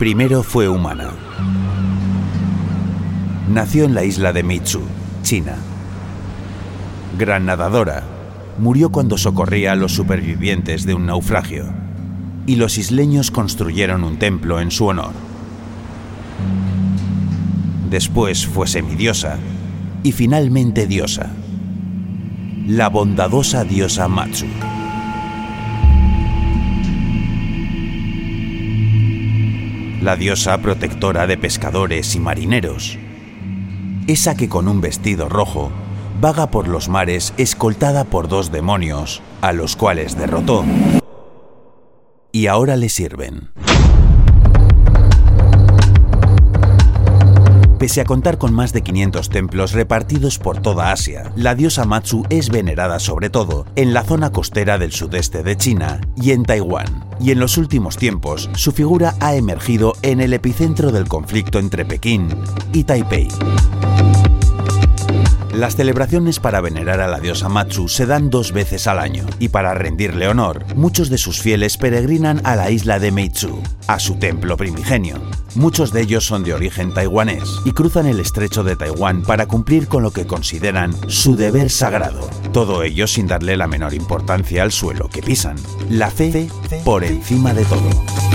Primero fue humana. Nació en la isla de Mitsu, China. Gran nadadora, murió cuando socorría a los supervivientes de un naufragio, y los isleños construyeron un templo en su honor. Después fue semidiosa y finalmente diosa, la bondadosa diosa Matsu. La diosa protectora de pescadores y marineros. Esa que con un vestido rojo vaga por los mares escoltada por dos demonios, a los cuales derrotó. Y ahora le sirven. Pese a contar con más de 500 templos repartidos por toda Asia, la diosa Matsu es venerada sobre todo en la zona costera del sudeste de China y en Taiwán. Y en los últimos tiempos, su figura ha emergido en el epicentro del conflicto entre Pekín y Taipei. Las celebraciones para venerar a la diosa Matsu se dan dos veces al año, y para rendirle honor, muchos de sus fieles peregrinan a la isla de Meitsu, a su templo primigenio. Muchos de ellos son de origen taiwanés y cruzan el estrecho de Taiwán para cumplir con lo que consideran su deber sagrado. Todo ello sin darle la menor importancia al suelo que pisan. La fe por encima de todo.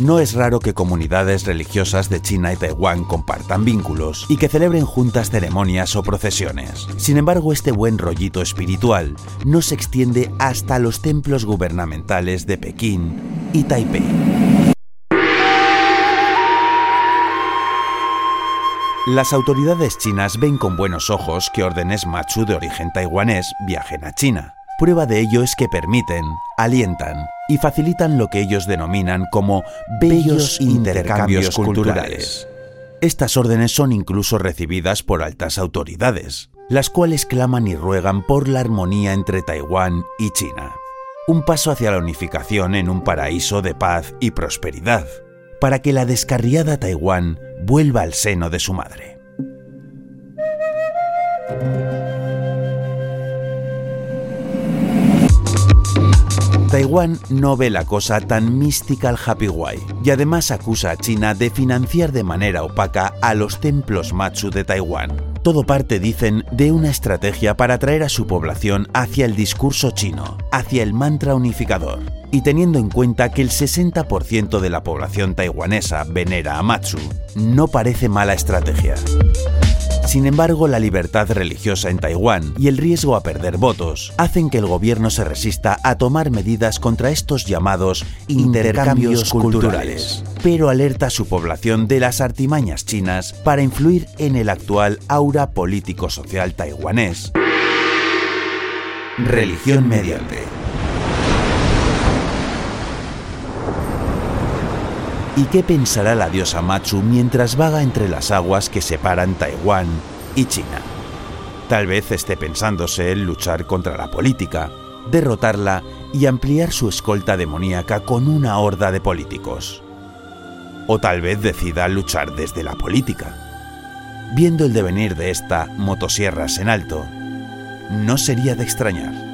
No es raro que comunidades religiosas de China y Taiwán compartan vínculos y que celebren juntas ceremonias o procesiones. Sin embargo, este buen rollito espiritual no se extiende hasta los templos gubernamentales de Pekín y Taipei. Las autoridades chinas ven con buenos ojos que órdenes machu de origen taiwanés viajen a China. Prueba de ello es que permiten, alientan y facilitan lo que ellos denominan como bellos intercambios culturales. Estas órdenes son incluso recibidas por altas autoridades, las cuales claman y ruegan por la armonía entre Taiwán y China. Un paso hacia la unificación en un paraíso de paz y prosperidad, para que la descarriada Taiwán vuelva al seno de su madre. Taiwán no ve la cosa tan mística al Happy Wai y además acusa a China de financiar de manera opaca a los templos Matsu de Taiwán. Todo parte, dicen, de una estrategia para atraer a su población hacia el discurso chino, hacia el mantra unificador. Y teniendo en cuenta que el 60% de la población taiwanesa venera a Matsu, no parece mala estrategia. Sin embargo, la libertad religiosa en Taiwán y el riesgo a perder votos hacen que el gobierno se resista a tomar medidas contra estos llamados intercambios culturales, pero alerta a su población de las artimañas chinas para influir en el actual aura político-social taiwanés. Religión mediante. ¿Y qué pensará la diosa Matsu mientras vaga entre las aguas que separan Taiwán y China? Tal vez esté pensándose en luchar contra la política, derrotarla y ampliar su escolta demoníaca con una horda de políticos. O tal vez decida luchar desde la política. Viendo el devenir de esta motosierras en alto, no sería de extrañar.